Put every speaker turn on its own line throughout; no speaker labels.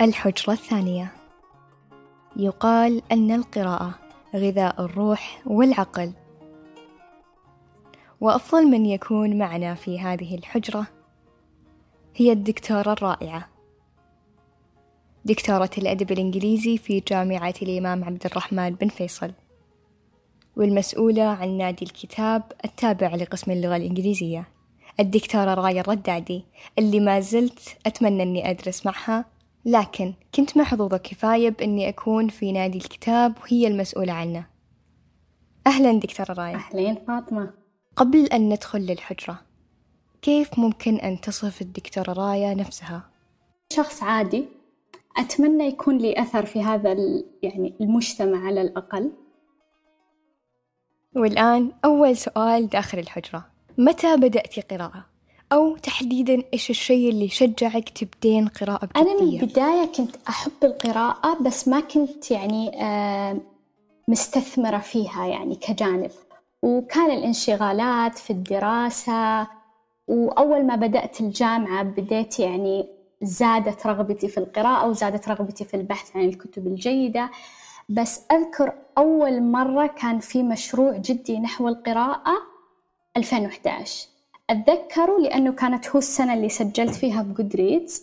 الحجرة الثانية. يقال أن القراءة غذاء الروح والعقل. وأفضل من يكون معنا في هذه الحجرة هي الدكتورة الرائعة. دكتورة الأدب الإنجليزي في جامعة الإمام عبد الرحمن بن فيصل. والمسؤولة عن نادي الكتاب التابع لقسم اللغة الإنجليزية. الدكتورة راية الردادي اللي ما زلت أتمنى أني أدرس معها لكن كنت محظوظة كفاية بإني أكون في نادي الكتاب وهي المسؤولة عنه. أهلا دكتورة راية.
أهلين فاطمة.
قبل أن ندخل للحجرة كيف ممكن أن تصف الدكتورة راية نفسها؟
شخص عادي. أتمنى يكون لي أثر في هذا يعني المجتمع على الأقل.
والآن أول سؤال داخل الحجرة. متى بدأتي قراءة؟ أو تحديدا إيش الشيء اللي شجعك تبدين قراءة بجدية؟
أنا من البداية كنت أحب القراءة بس ما كنت يعني مستثمرة فيها يعني كجانب. وكان الانشغالات في الدراسة وأول ما بدأت الجامعة بديت يعني زادت رغبتي في القراءة وزادت رغبتي في البحث عن الكتب الجيدة. بس أذكر أول مرة كان في مشروع جدي نحو القراءة 2011 أتذكره لأنه كانت هو السنة اللي سجلت فيها ب Goodreads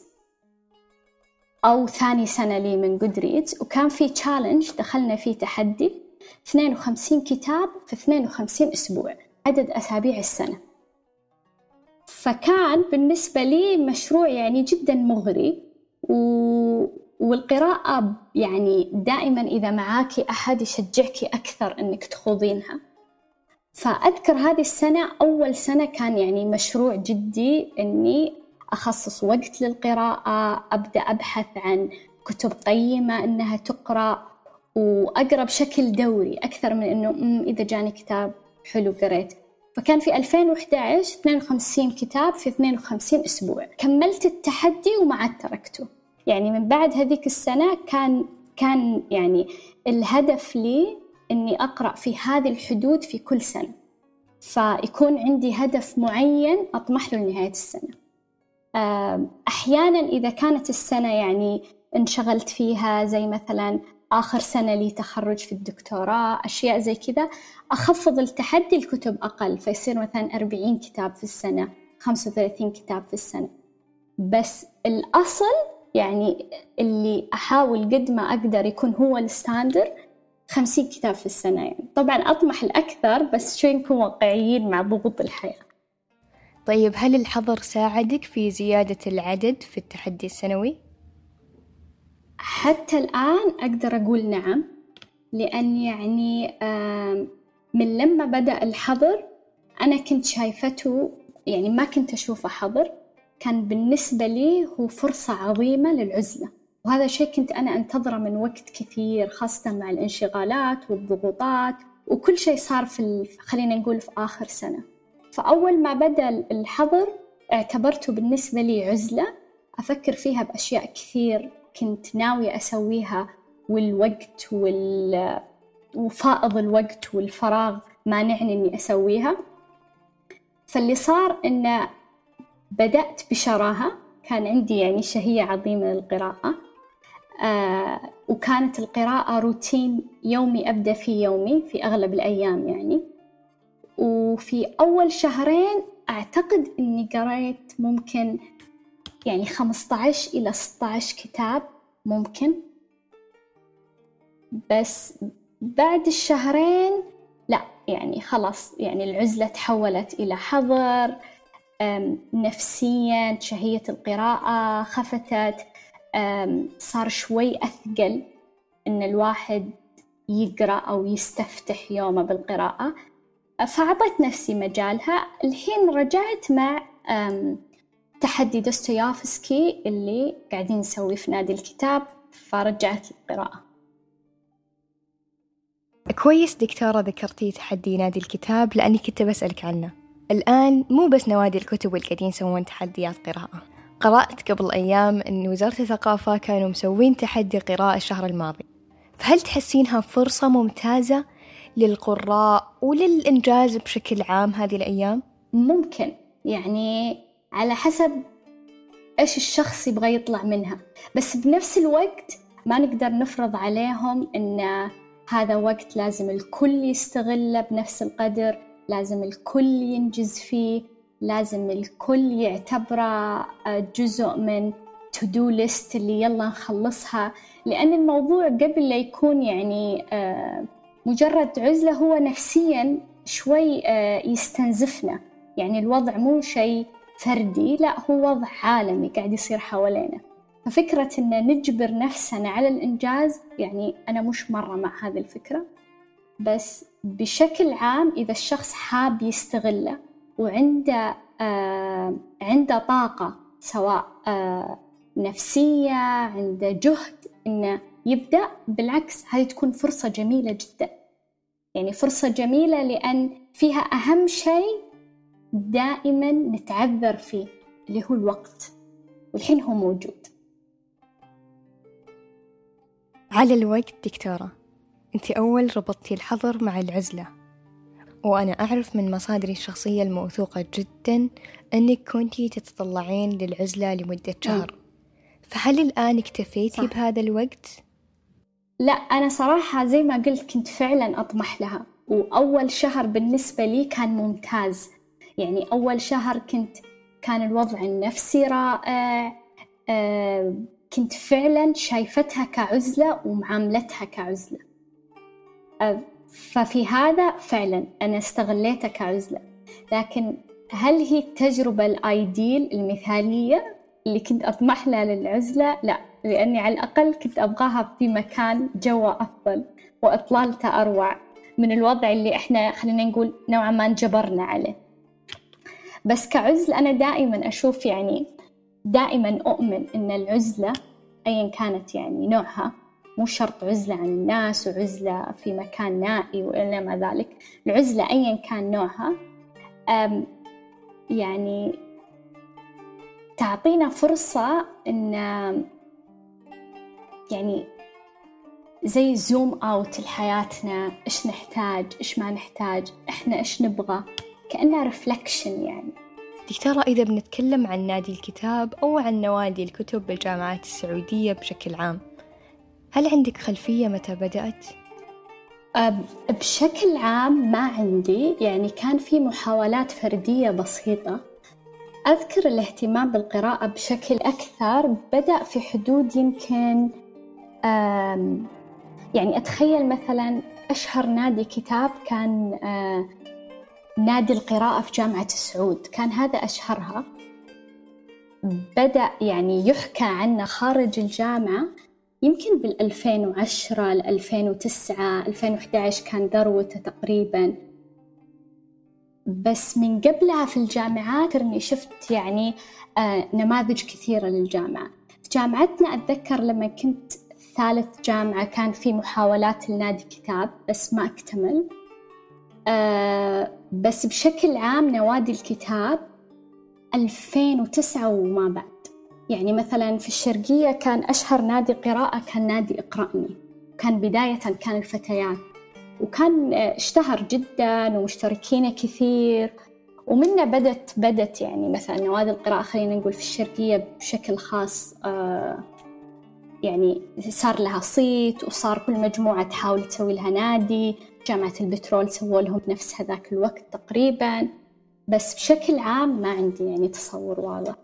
أو ثاني سنة لي من Goodreads وكان في challenge دخلنا فيه تحدي 52 كتاب في 52 أسبوع عدد أسابيع السنة. فكان بالنسبة لي مشروع يعني جدا مغري و... والقراءة يعني دائما إذا معاكي أحد يشجعك أكثر أنك تخوضينها. فأذكر هذه السنة أول سنة كان يعني مشروع جدي أني أخصص وقت للقراءة أبدأ أبحث عن كتب قيمة أنها تقرأ وأقرأ بشكل دوري أكثر من أنه إذا جاني كتاب حلو قريت. فكان في 2011 52 كتاب في 52 أسبوع. كملت التحدي وما عاد تركته. يعني من بعد هذيك السنة كان كان يعني الهدف لي إني أقرأ في هذه الحدود في كل سنة. فيكون عندي هدف معين أطمح له لنهاية السنة. أحيانا إذا كانت السنة يعني انشغلت فيها زي مثلا آخر سنة لي تخرج في الدكتوراه أشياء زي كذا أخفض التحدي الكتب أقل. فيصير مثلا 40 كتاب في السنة 35 كتاب في السنة. بس الأصل يعني اللي أحاول قد ما أقدر يكون هو الستاندر 50 كتاب في السنة يعني. طبعا أطمح الأكثر بس شوي نكون واقعيين مع ضغوط الحياة.
طيب هل الحظر ساعدك في زيادة العدد في التحدي السنوي؟
حتى الآن أقدر أقول نعم لأن يعني من لما بدأ الحظر أنا كنت شايفته يعني ما كنت أشوفه حظر كان بالنسبة لي هو فرصة عظيمة للعزلة. وهذا شيء كنت أنا أنتظره من وقت كثير خاصة مع الانشغالات والضغوطات وكل شيء صار في خلينا نقول في آخر سنة. فأول ما بدأ الحظر اعتبرته بالنسبة لي عزلة. أفكر فيها بأشياء كثير كنت ناوية أسويها والوقت وال... وفائض الوقت والفراغ مانعني إني أسويها. فاللي صار إنه بدأت بشراهة كان عندي يعني شهية عظيمة للقراءة. وكانت القراءة روتين يومي أبدأ فيه يومي في أغلب الأيام يعني. وفي أول شهرين أعتقد إني قريت ممكن يعني 15 إلى 16 كتاب ممكن. بس بعد الشهرين لا يعني خلاص يعني العزلة تحولت إلى حظر نفسيا شهية القراءة خفتت. صار شوي أثقل إن الواحد يقرأ أو يستفتح يومه بالقراءة. فأعطيت نفسي مجالها. الحين رجعت مع تحدي دوستويافسكي اللي قاعدين نسويه في نادي الكتاب فرجعت القراءة
كويس دكتورة ذكرتي تحدي نادي الكتاب لأني كنت بسألك عنه. الآن مو بس نوادي الكتب والقاعدين يسوون تحديات قراءة. قرأت قبل أيام أن وزارة الثقافة كانوا مسوين تحدي قراءة الشهر الماضي. فهل تحسينها فرصة ممتازة للقراء وللإنجاز بشكل عام هذه الأيام؟
ممكن. يعني على حسب إيش الشخص يبغى يطلع منها. بس بنفس الوقت ما نقدر نفرض عليهم إن هذا وقت لازم الكل يستغله بنفس القدر لازم الكل ينجز فيه. لازم الكل يعتبره جزء من to-do list اللي يلا نخلصها. لأن الموضوع قبل لا يكون يعني آه، مجرد عزلة هو نفسيا شوي آه، يستنزفنا. يعني الوضع مو شيء فردي لا هو وضع عالمي قاعد يصير حوالينا. ففكرة إن نجبر نفسنا على الإنجاز يعني أنا مش مرة مع هذه الفكرة. بس بشكل عام إذا الشخص حاب يستغله وعنده آه عنده طاقة سواء آه نفسية عنده جهد إنه يبدأ. بالعكس هذه تكون فرصة جميلة جدا. يعني فرصة جميلة لأن فيها أهم شيء دائما نتعذر فيه اللي هو الوقت. والحين هو موجود.
على الوقت دكتورة أنت أول ربطتي الحظر مع العزلة. وأنا أعرف من مصادري الشخصية الموثوقة جدا أنك كنتي تتطلعين للعزلة لمدة شهر فهل الآن اكتفيتي صح. بهذا الوقت؟
لا أنا صراحة زي ما قلت كنت فعلا أطمح لها وأول شهر بالنسبة لي كان ممتاز يعني أول شهر كنت كان الوضع النفسي رائع آه كنت فعلا شايفتها كعزلة ومعاملتها كعزلة آه ففي هذا فعلا أنا استغليتها كعزلة لكن هل هي التجربة الآيديل المثالية اللي كنت أطمح لها للعزلة؟ لا لأني على الأقل كنت أبغاها في مكان جوا أفضل وإطلالته أروع من الوضع اللي إحنا خلينا نقول نوعا ما انجبرنا عليه بس كعزل أنا دائما أشوف يعني دائما أؤمن أن العزلة أيا كانت يعني نوعها مو شرط عزلة عن الناس وعزلة في مكان نائي وإلى ما ذلك العزلة أيا كان نوعها يعني تعطينا فرصة إن يعني زي زوم أوت لحياتنا إيش نحتاج إيش ما نحتاج إحنا إيش نبغى؟ كأنها رفلكشن يعني.
دكتورة إذا بنتكلم عن نادي الكتاب أو عن نوادي الكتب بالجامعات السعودية بشكل عام هل عندك خلفية متى بدأت؟
بشكل عام ما عندي يعني كان في محاولات فردية بسيطة. أذكر الاهتمام بالقراءة بشكل أكثر بدأ في حدود يمكن يعني أتخيل مثلا أشهر نادي كتاب كان نادي القراءة في جامعة السعود. كان هذا أشهرها. بدأ يعني يحكى عنه خارج الجامعة. يمكن بال 2010 ل 2009 2011 كان ذروته تقريبا. بس من قبلها في الجامعات إني شفت يعني آه نماذج كثيرة للجامعة. في جامعتنا أتذكر لما كنت ثالث جامعة كان في محاولات لنادي كتاب بس ما أكتمل. آه بس بشكل عام نوادي الكتاب 2009 وما بعد. يعني مثلا في الشرقية كان أشهر نادي قراءة كان نادي إقرأني. كان بداية كان الفتيات. وكان اشتهر جدا ومشتركين كثير. ومنه بدت بدت يعني مثلا نوادي القراءة خلينا نقول في الشرقية بشكل خاص آه يعني صار لها صيت وصار كل مجموعة تحاول تسوي لها نادي. جامعة البترول سووا لهم بنفس هذاك الوقت تقريبا. بس بشكل عام ما عندي يعني تصور واضح.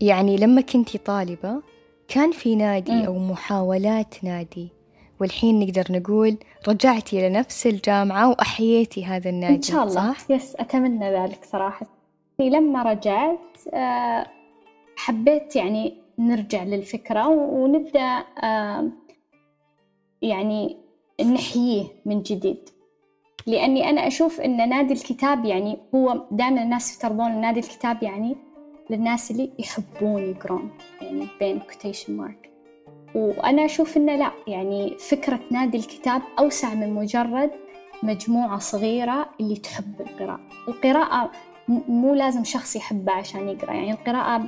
يعني لما كنتي طالبة كان في نادي م. أو محاولات نادي والحين نقدر نقول رجعتي لنفس الجامعة وأحييتي هذا النادي
إن شاء الله صح؟ يس أتمنى ذلك صراحة لما رجعت آه، حبيت يعني نرجع للفكرة ونبدأ آه، يعني نحييه من جديد لأني أنا أشوف أن نادي الكتاب يعني هو دائما الناس يفترضون نادي الكتاب يعني للناس اللي يحبون يقرون يعني بين كوتيشن مارك وأنا أشوف إنه لا يعني فكرة نادي الكتاب أوسع من مجرد مجموعة صغيرة اللي تحب القراءة. القراءة مو لازم شخص يحبها عشان يقرأ يعني القراءة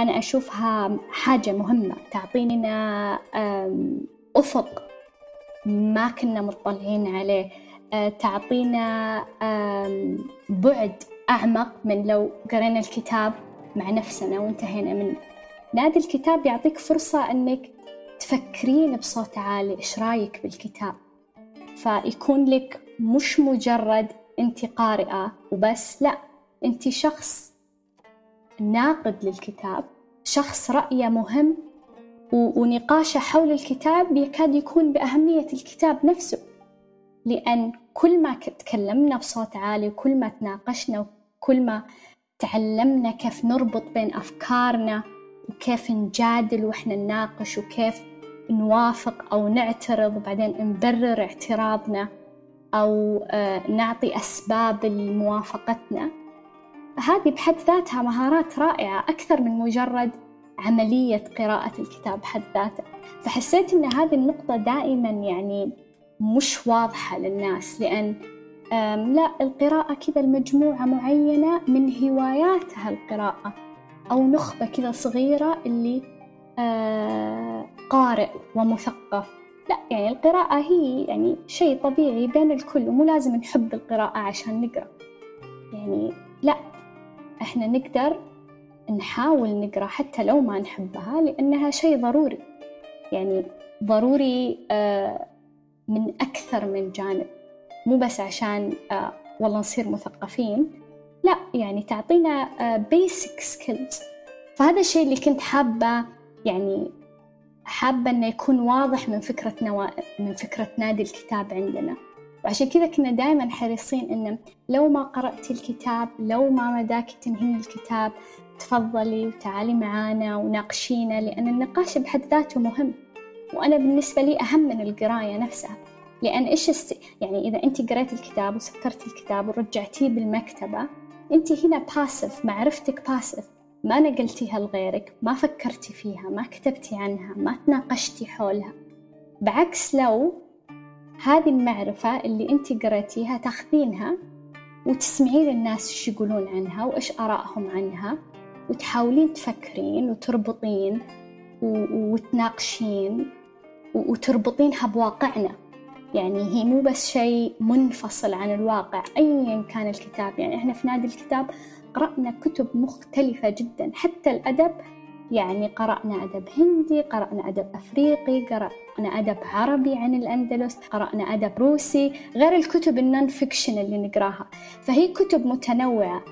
أنا أشوفها حاجة مهمة تعطينا أفق ما كنا مطلعين عليه. تعطينا بعد أعمق من لو قرينا الكتاب مع نفسنا وانتهينا منه. نادي الكتاب يعطيك فرصة أنك تفكرين بصوت عالي إيش رأيك بالكتاب؟ فيكون لك مش مجرد أنت قارئة وبس لا أنت شخص ناقد للكتاب شخص رأيه مهم ونقاشه حول الكتاب يكاد يكون بأهمية الكتاب نفسه. لأن كل ما تكلمنا بصوت عالي وكل ما تناقشنا وكل ما تعلمنا كيف نربط بين أفكارنا وكيف نجادل وإحنا نناقش وكيف نوافق أو نعترض وبعدين نبرر اعتراضنا أو آه، نعطي أسباب لموافقتنا. هذه بحد ذاتها مهارات رائعة أكثر من مجرد عملية قراءة الكتاب بحد ذاته. فحسيت أن هذه النقطة دائما يعني مش واضحة للناس لأن لا القراءة كذا المجموعة معينة من هواياتها القراءة أو نخبة كذا صغيرة اللي آه، قارئ ومثقف. لا يعني القراءة هي يعني شيء طبيعي بين الكل ومو لازم نحب القراءة عشان نقرأ. يعني لا إحنا نقدر نحاول نقرأ حتى لو ما نحبها لأنها شيء ضروري. يعني ضروري آه، من أكثر من جانب. مو بس عشان آه، والله نصير مثقفين لا يعني تعطينا basic skills. فهذا الشيء اللي كنت حابة يعني حابة إنه يكون واضح من فكرة نوا... من فكرة نادي الكتاب عندنا. وعشان كذا كنا دائما حريصين إنه لو ما قرأتي الكتاب لو ما مداك تنهين الكتاب تفضلي وتعالي معانا وناقشينا لأن النقاش بحد ذاته مهم. وأنا بالنسبة لي أهم من القراية نفسها. لأن إيش است... يعني إذا أنت قريت الكتاب وسكرتي الكتاب ورجعتيه بالمكتبة أنت هنا باسف معرفتك باسف ما نقلتيها لغيرك ما فكرتي فيها ما كتبتي عنها ما تناقشتي حولها. بعكس لو هذه المعرفة اللي أنت قريتيها تاخذينها وتسمعين الناس إيش يقولون عنها وإيش آرائهم عنها وتحاولين تفكرين وتربطين وتناقشين وتربطينها بواقعنا. يعني هي مو بس شيء منفصل عن الواقع أيا كان الكتاب. يعني إحنا في نادي الكتاب قرأنا كتب مختلفة جدا. حتى الأدب يعني قرأنا أدب هندي قرأنا أدب أفريقي قرأنا أدب عربي عن الأندلس قرأنا أدب روسي غير الكتب ال non-fiction اللي نقراها. فهي كتب متنوعة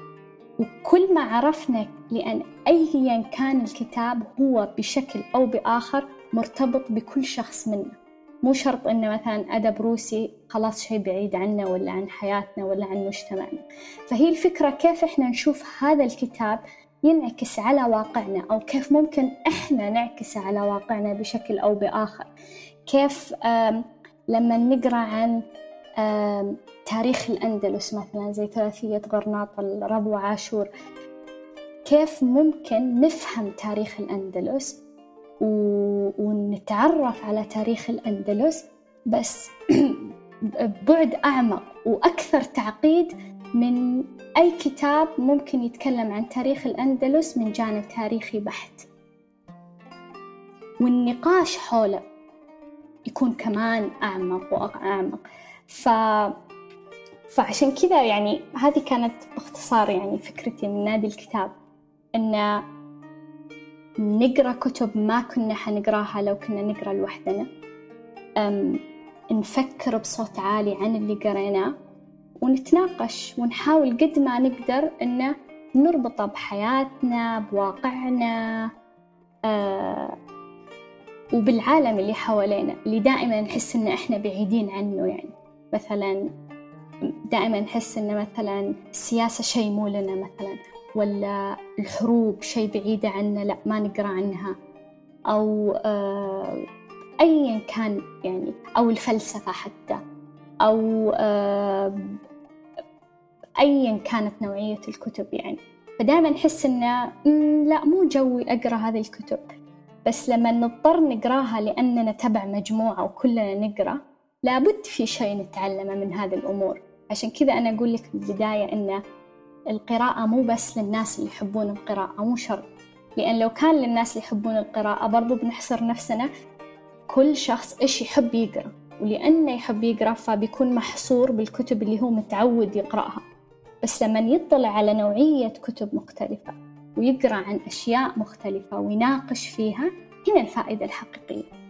وكل ما عرفنا لأن أيا كان الكتاب هو بشكل أو بآخر مرتبط بكل شخص منا. مو شرط إنه مثلا أدب روسي خلاص شيء بعيد عنا ولا عن حياتنا ولا عن مجتمعنا. فهي الفكرة كيف إحنا نشوف هذا الكتاب ينعكس على واقعنا أو كيف ممكن إحنا نعكس على واقعنا بشكل أو بآخر. كيف لما نقرأ عن تاريخ الأندلس مثلا زي ثلاثية غرناطة ربو عاشور كيف ممكن نفهم تاريخ الأندلس ونتعرف على تاريخ الأندلس بس ببعد أعمق وأكثر تعقيد من أي كتاب ممكن يتكلم عن تاريخ الأندلس من جانب تاريخي بحت. والنقاش حوله يكون كمان أعمق وأعمق. ف... فعشان كذا يعني هذه كانت باختصار يعني فكرتي من نادي الكتاب إن نقرأ كتب ما كنا حنقراها لو كنا نقرأ لوحدنا. نفكر بصوت عالي عن اللي قريناه ونتناقش ونحاول قد ما نقدر إنه نربطه بحياتنا بواقعنا أه وبالعالم اللي حوالينا اللي دائما نحس إن إحنا بعيدين عنه يعني. مثلا دائما نحس إن مثلا السياسة شيء مو لنا مثلا. ولا الحروب شيء بعيدة عنا لا ما نقرأ عنها. أو آه أيا كان يعني أو الفلسفة حتى. أو آه أيا كانت نوعية الكتب يعني. فدائما نحس إنه لا مو جوي أقرأ هذه الكتب. بس لما نضطر نقرأها لأننا تبع مجموعة وكلنا نقرأ لابد في شيء نتعلمه من هذه الأمور. عشان كذا أنا أقول لك في البداية إنه القراءة مو بس للناس اللي يحبون القراءة مو شرط. لأن لو كان للناس اللي يحبون القراءة برضو بنحصر نفسنا كل شخص إيش يحب يقرأ. ولأنه يحب يقرأ فبيكون محصور بالكتب اللي هو متعود يقرأها. بس لما يطلع على نوعية كتب مختلفة ويقرأ عن أشياء مختلفة ويناقش فيها هنا الفائدة الحقيقية.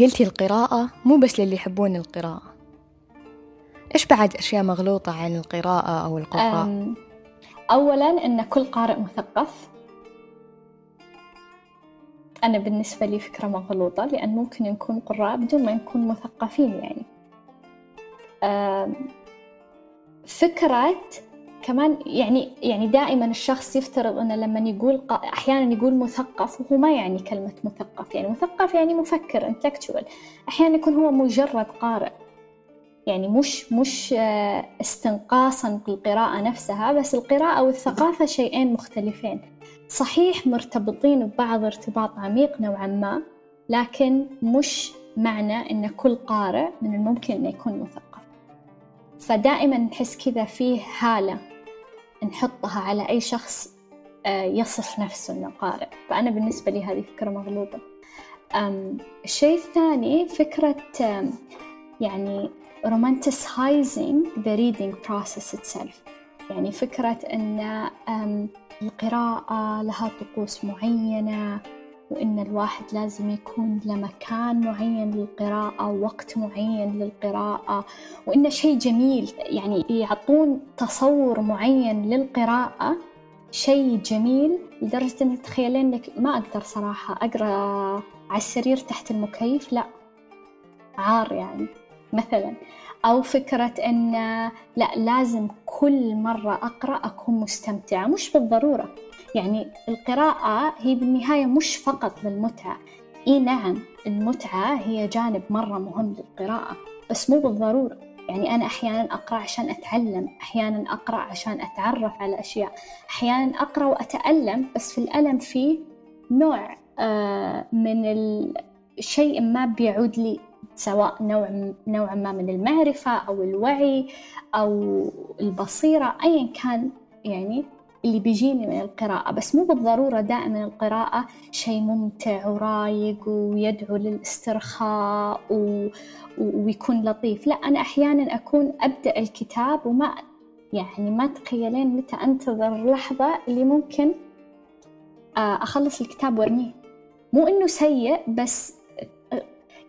قلتي القراءة مو بس للي يحبون القراءة. إيش بعد أشياء مغلوطة عن القراءة أو القراء؟
أولا أن كل قارئ مثقف. أنا بالنسبة لي فكرة مغلوطة لأن ممكن نكون قراء بدون ما نكون مثقفين يعني. فكرة كمان يعني يعني دائما الشخص يفترض إنه لما يقول أحيانا يقول مثقف وهو ما يعني كلمة مثقف. يعني مثقف يعني مفكر انتلكتشوال أحيانا يكون هو مجرد قارئ. يعني مش مش آه، استنقاصا بالقراءة نفسها بس القراءة والثقافة شيئين مختلفين. صحيح مرتبطين ببعض ارتباط عميق نوعا ما لكن مش معنى إن كل قارئ من الممكن إنه يكون مثقف. فدائما نحس كذا فيه هالة نحطها على أي شخص آه، يصف نفسه إنه قارئ. فأنا بالنسبة لي هذه فكرة مغلوطة. الشيء الثاني فكرة يعني romanticizing the reading process itself. يعني فكرة أن القراءة لها طقوس معينة وإن الواحد لازم يكون له مكان معين للقراءة ووقت معين للقراءة وإنه شيء جميل يعني يعطون تصور معين للقراءة شيء جميل لدرجة إنك تخيلين إنك ما أقدر صراحة أقرأ على السرير تحت المكيف لا عار يعني. مثلا أو فكرة أن لا لازم كل مرة أقرأ أكون مستمتعة مش بالضرورة. يعني القراءة هي بالنهاية مش فقط للمتعة. إي نعم المتعة هي جانب مرة مهم للقراءة بس مو بالضرورة. يعني أنا أحيانا أقرأ عشان أتعلم أحيانا أقرأ عشان أتعرف على أشياء أحيانا أقرأ وأتألم بس في الألم فيه نوع آه من الشيء ما بيعود لي. سواء نوع نوع ما من المعرفة أو الوعي أو البصيرة أيا كان يعني اللي بيجيني من القراءة. بس مو بالضرورة دائما القراءة شيء ممتع ورايق ويدعو للاسترخاء و... ويكون لطيف. لا أنا أحيانا أكون أبدأ الكتاب وما يعني ما تخيلين متى أنتظر اللحظة اللي ممكن آه، أخلص الكتاب وأرميه. مو إنه سيء بس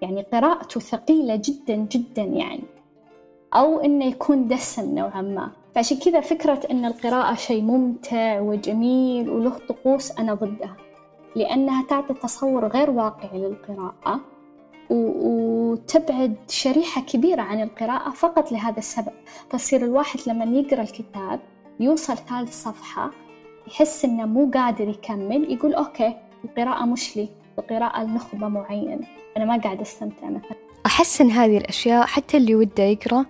يعني قراءته ثقيلة جدا جدا يعني. أو إنه يكون دسم نوعا ما. فعشان كذا فكرة إن القراءة شيء ممتع وجميل وله طقوس أنا ضدها. لأنها تعطي تصور غير واقعي للقراءة وتبعد شريحة كبيرة عن القراءة فقط لهذا السبب. فصير الواحد لما يقرأ الكتاب يوصل ثالث صفحة يحس إنه مو قادر يكمل يقول أوكي القراءة مش لي. القراءة لنخبة معينة أنا ما قاعد أستمتع مثلا.
أحس إن هذه الأشياء حتى اللي وده يقرأ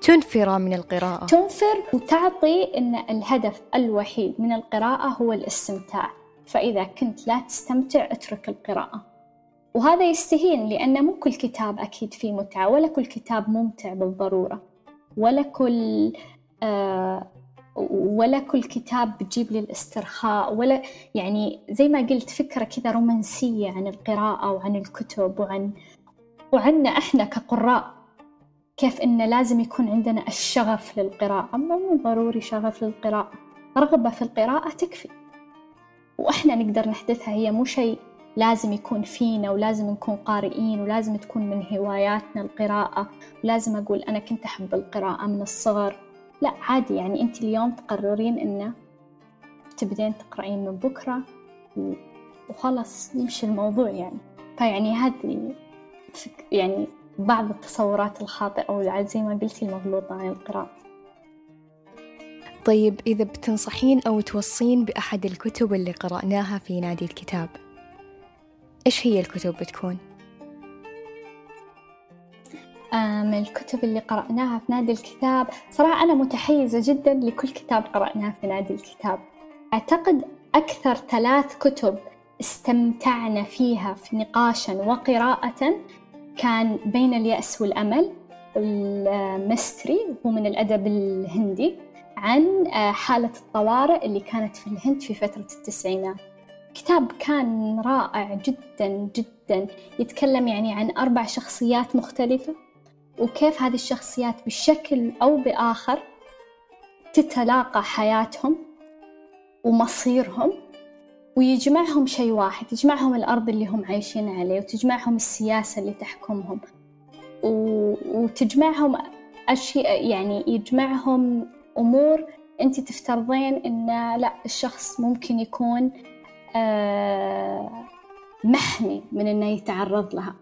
تنفر من القراءة.
تنفر وتعطي أن الهدف الوحيد من القراءة هو الاستمتاع. فإذا كنت لا تستمتع اترك القراءة. وهذا يستهين لأن مو كل كتاب أكيد فيه متعة ولا كل كتاب ممتع بالضرورة. ولا كل آه ولا كل كتاب بتجيب لي الاسترخاء ولا يعني زي ما قلت فكرة كذا رومانسية عن القراءة وعن الكتب وعن وعنا إحنا كقراء كيف إنه لازم يكون عندنا الشغف للقراءة. مو ضروري شغف للقراءة رغبة في القراءة تكفي. وإحنا نقدر نحدثها هي مو شيء لازم يكون فينا ولازم نكون قارئين ولازم تكون من هواياتنا القراءة. ولازم أقول أنا كنت أحب القراءة من الصغر. لا عادي. يعني أنت اليوم تقررين إنه تبدين تقرأين من بكرة وخلاص يمشي الموضوع يعني. فيعني هذه يعني بعض التصورات الخاطئة أو زي ما قلتي المغلوطة عن القراءة.
طيب إذا بتنصحين أو توصين بأحد الكتب اللي قرأناها في نادي الكتاب إيش هي الكتب بتكون؟
من الكتب اللي قرأناها في نادي الكتاب. صراحة أنا متحيزة جدا لكل كتاب قرأناه في نادي الكتاب. أعتقد أكثر ثلاث كتب استمتعنا فيها في نقاشا وقراءة كان بين اليأس والأمل المستري هو من الأدب الهندي عن آه، حالة الطوارئ اللي كانت في الهند في فترة التسعينات. كتاب كان رائع جدا جدا يتكلم يعني عن أربع شخصيات مختلفة. وكيف هذه الشخصيات بشكل أو بآخر تتلاقى حياتهم ومصيرهم ويجمعهم شيء واحد يجمعهم الأرض اللي هم عايشين عليه وتجمعهم السياسة اللي تحكمهم وتجمعهم أشياء يعني يجمعهم أمور أنت تفترضين إن لا الشخص ممكن يكون آه، محمي من إنه يتعرض لها.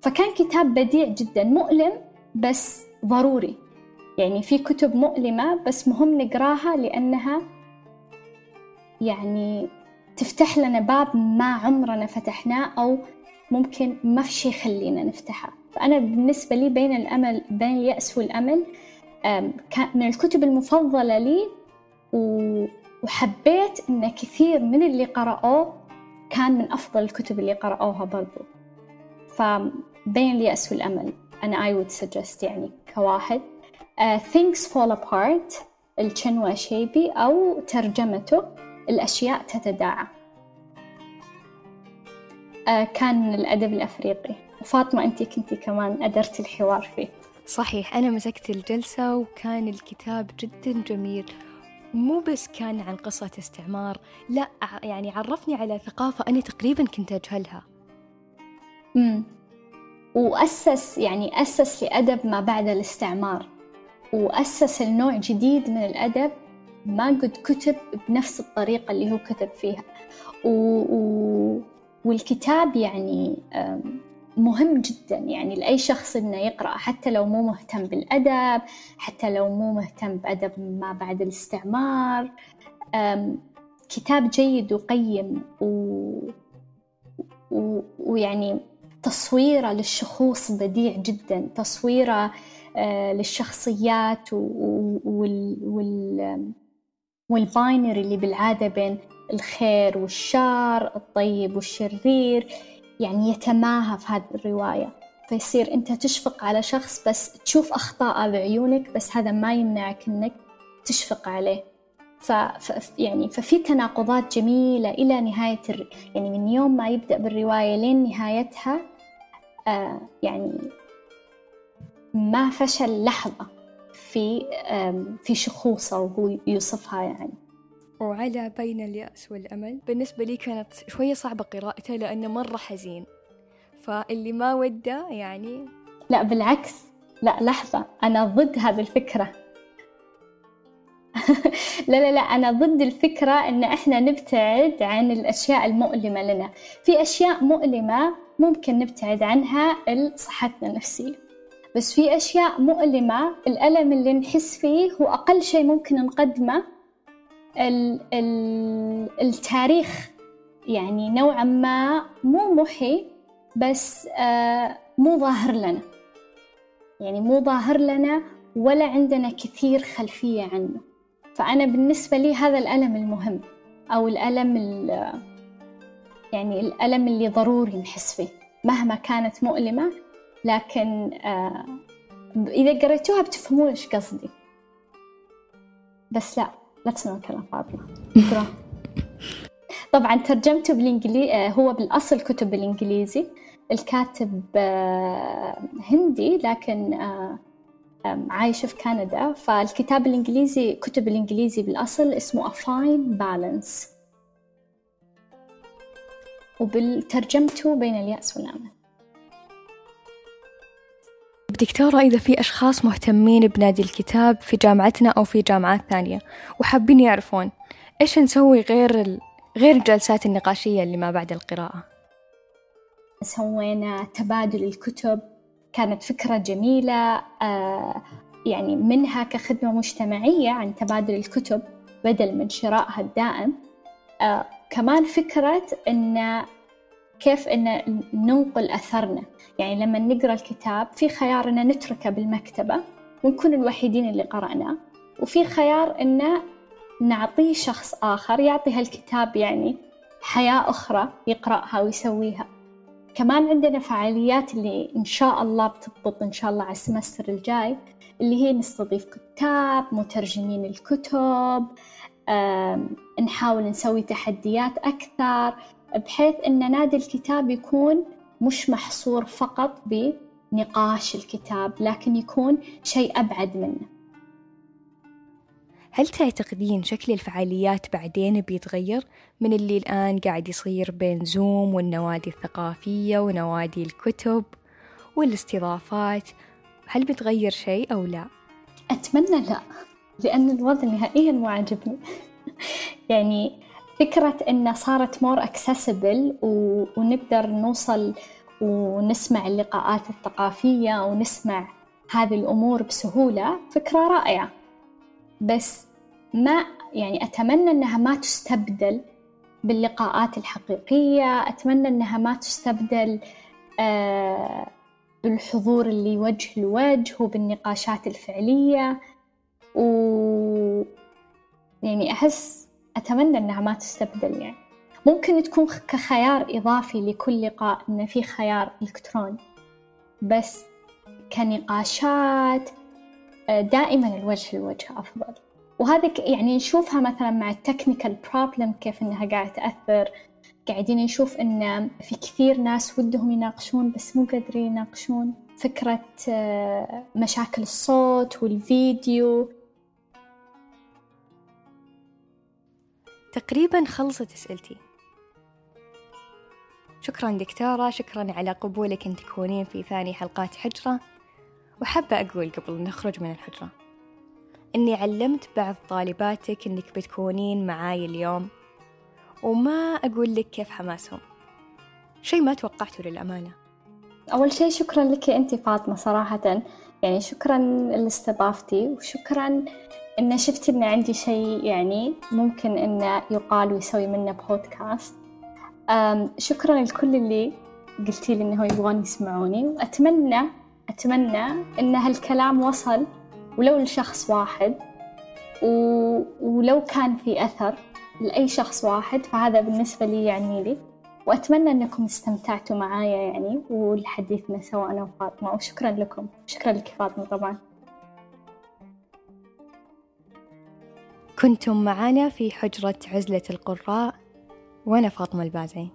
فكان كتاب بديع جدا مؤلم بس ضروري. يعني في كتب مؤلمة بس مهم نقراها لأنها يعني تفتح لنا باب ما عمرنا فتحناه أو ممكن ما في شيء يخلينا نفتحه. فأنا بالنسبة لي بين الأمل بين اليأس والأمل من الكتب المفضلة لي وحبيت إن كثير من اللي قرأوه كان من أفضل الكتب اللي قرأوها برضو. فبين اليأس والأمل. أنا I would suggest يعني كواحد. Uh, Things Fall Apart. الشنوى شيبي أو ترجمته الأشياء تتداعى. Uh, كان من الأدب الأفريقي. وفاطمة أنت كنتي كمان أدرت الحوار فيه.
صحيح أنا مسكت الجلسة وكان الكتاب جدا جميل. مو بس كان عن قصة استعمار لا يعني عرفني على ثقافة أنا تقريبا كنت أجهلها.
مم. وأسس يعني أسس لأدب ما بعد الاستعمار. وأسس لنوع جديد من الأدب ما قد كتب بنفس الطريقة اللي هو كتب فيها. و... و... والكتاب يعني مهم جدا. يعني لأي شخص إنه يقرأ حتى لو مو مهتم بالأدب حتى لو مو مهتم بأدب ما بعد الاستعمار كتاب جيد وقيم. و... و... ويعني تصويره للشخوص بديع جدا تصويره آه، للشخصيات وال... وال... والباينري اللي بالعادة بين الخير والشر الطيب والشرير يعني يتماهى في هذه الرواية فيصير أنت تشفق على شخص بس تشوف أخطاءه بعيونك بس هذا ما يمنعك أنك تشفق عليه ف... ف... يعني ففي تناقضات جميلة إلى نهاية. يعني من يوم ما يبدأ بالرواية لين نهايتها يعني ما فشل لحظة في في شخوصه وهو يوصفها يعني.
وعلى بين اليأس والأمل بالنسبة لي كانت شوية صعبة قراءته لأنه مرة حزين. فاللي ما وده يعني
لا بالعكس. لا لحظة. أنا ضد هذه الفكرة لا لا لا. أنا ضد الفكرة إن إحنا نبتعد عن الأشياء المؤلمة لنا. في أشياء مؤلمة ممكن نبتعد عنها لصحتنا النفسية. بس في أشياء مؤلمة الألم اللي نحس فيه هو أقل شيء ممكن نقدمه. ال ال التاريخ يعني نوعا ما مو محي بس آه مو ظاهر لنا. يعني مو ظاهر لنا ولا عندنا كثير خلفية عنه. فأنا بالنسبة لي هذا الألم المهم أو الألم يعني الألم اللي ضروري نحس فيه. مهما كانت مؤلمة لكن آه إذا قريتوها بتفهمون إيش قصدي. بس لا لا تسمعون كلام فاطمة. طبعا ترجمته بالإنجليزي آه هو بالأصل كتب بالإنجليزي. الكاتب آه هندي لكن عايشة في كندا. فالكتاب الإنجليزي كتب الإنجليزي بالأصل اسمه A Fine Balance. وبالترجمته بين اليأس والأمل
دكتورة إذا في أشخاص مهتمين بنادي الكتاب في جامعتنا أو في جامعات ثانية وحابين يعرفون إيش نسوي غير ال... غير الجلسات النقاشية اللي ما بعد القراءة؟
سوينا تبادل الكتب كانت فكرة جميلة آه يعني منها كخدمة مجتمعية عن تبادل الكتب بدل من شرائها الدائم آه كمان فكرة أن كيف أن ننقل أثرنا. يعني لما نقرأ الكتاب في خيار أن نتركه بالمكتبة ونكون الوحيدين اللي قرأناه وفي خيار أن نعطيه شخص آخر يعطي هالكتاب يعني حياة أخرى يقرأها ويسويها. كمان عندنا فعاليات اللي إن شاء الله بتضبط إن شاء الله على السمستر الجاي اللي هي نستضيف كتاب مترجمين الكتب نحاول نسوي تحديات أكثر بحيث أن نادي الكتاب يكون مش محصور فقط بنقاش الكتاب لكن يكون شيء أبعد منه.
هل تعتقدين شكل الفعاليات بعدين بيتغير من اللي الآن قاعد يصير بين زوم والنوادي الثقافية ونوادي الكتب والاستضافات؟ هل بتغير شيء أو لا؟
أتمنى لا. لأن الوضع نهائيا مو عاجبني يعني فكرة إنه صارت مور accessible و... ونقدر نوصل ونسمع اللقاءات الثقافية ونسمع هذه الأمور بسهولة فكرة رائعة. بس ما يعني أتمنى أنها ما تستبدل باللقاءات الحقيقية أتمنى أنها ما تستبدل آه بالحضور اللي وجه لوجه وبالنقاشات الفعلية. و يعني أحس أتمنى أنها ما تستبدل يعني. ممكن تكون كخيار إضافي لكل لقاء إنه في خيار إلكتروني. بس كنقاشات آه، دائما الوجه لوجه أفضل. وهذا يعني نشوفها مثلا مع ال technical problem كيف إنها قاعدة تأثر. قاعدين نشوف إن في كثير ناس ودهم يناقشون بس مو قادرين يناقشون فكرة آه، مشاكل الصوت والفيديو.
تقريبا خلصت أسئلتي. شكرا دكتورة شكرا على قبولك أن تكونين في ثاني حلقات حجرة. وحابة أقول قبل نخرج من الحجرة إني علمت بعض طالباتك إنك بتكونين معاي اليوم وما أقول لك كيف حماسهم. شيء ما توقعته للأمانة.
أول شيء شكرا لك أنت فاطمة صراحة. يعني شكرا لاستضافتي وشكرا إن شفتي إن عندي شيء يعني ممكن إنه يقال ويسوي منه بودكاست شكرا لكل اللي قلتي لي إنه يبغون يسمعوني. وأتمنى أتمنى إن هالكلام وصل ولو لشخص واحد. و... ولو كان في أثر لأي شخص واحد فهذا بالنسبة لي يعني لي. وأتمنى أنكم استمتعتوا معايا يعني والحديثنا سوا أنا وفاطمة. وشكرا لكم. شكرا لك فاطمة طبعا.
كنتم معنا في حجرة عزلة القراء وأنا فاطمة البازعي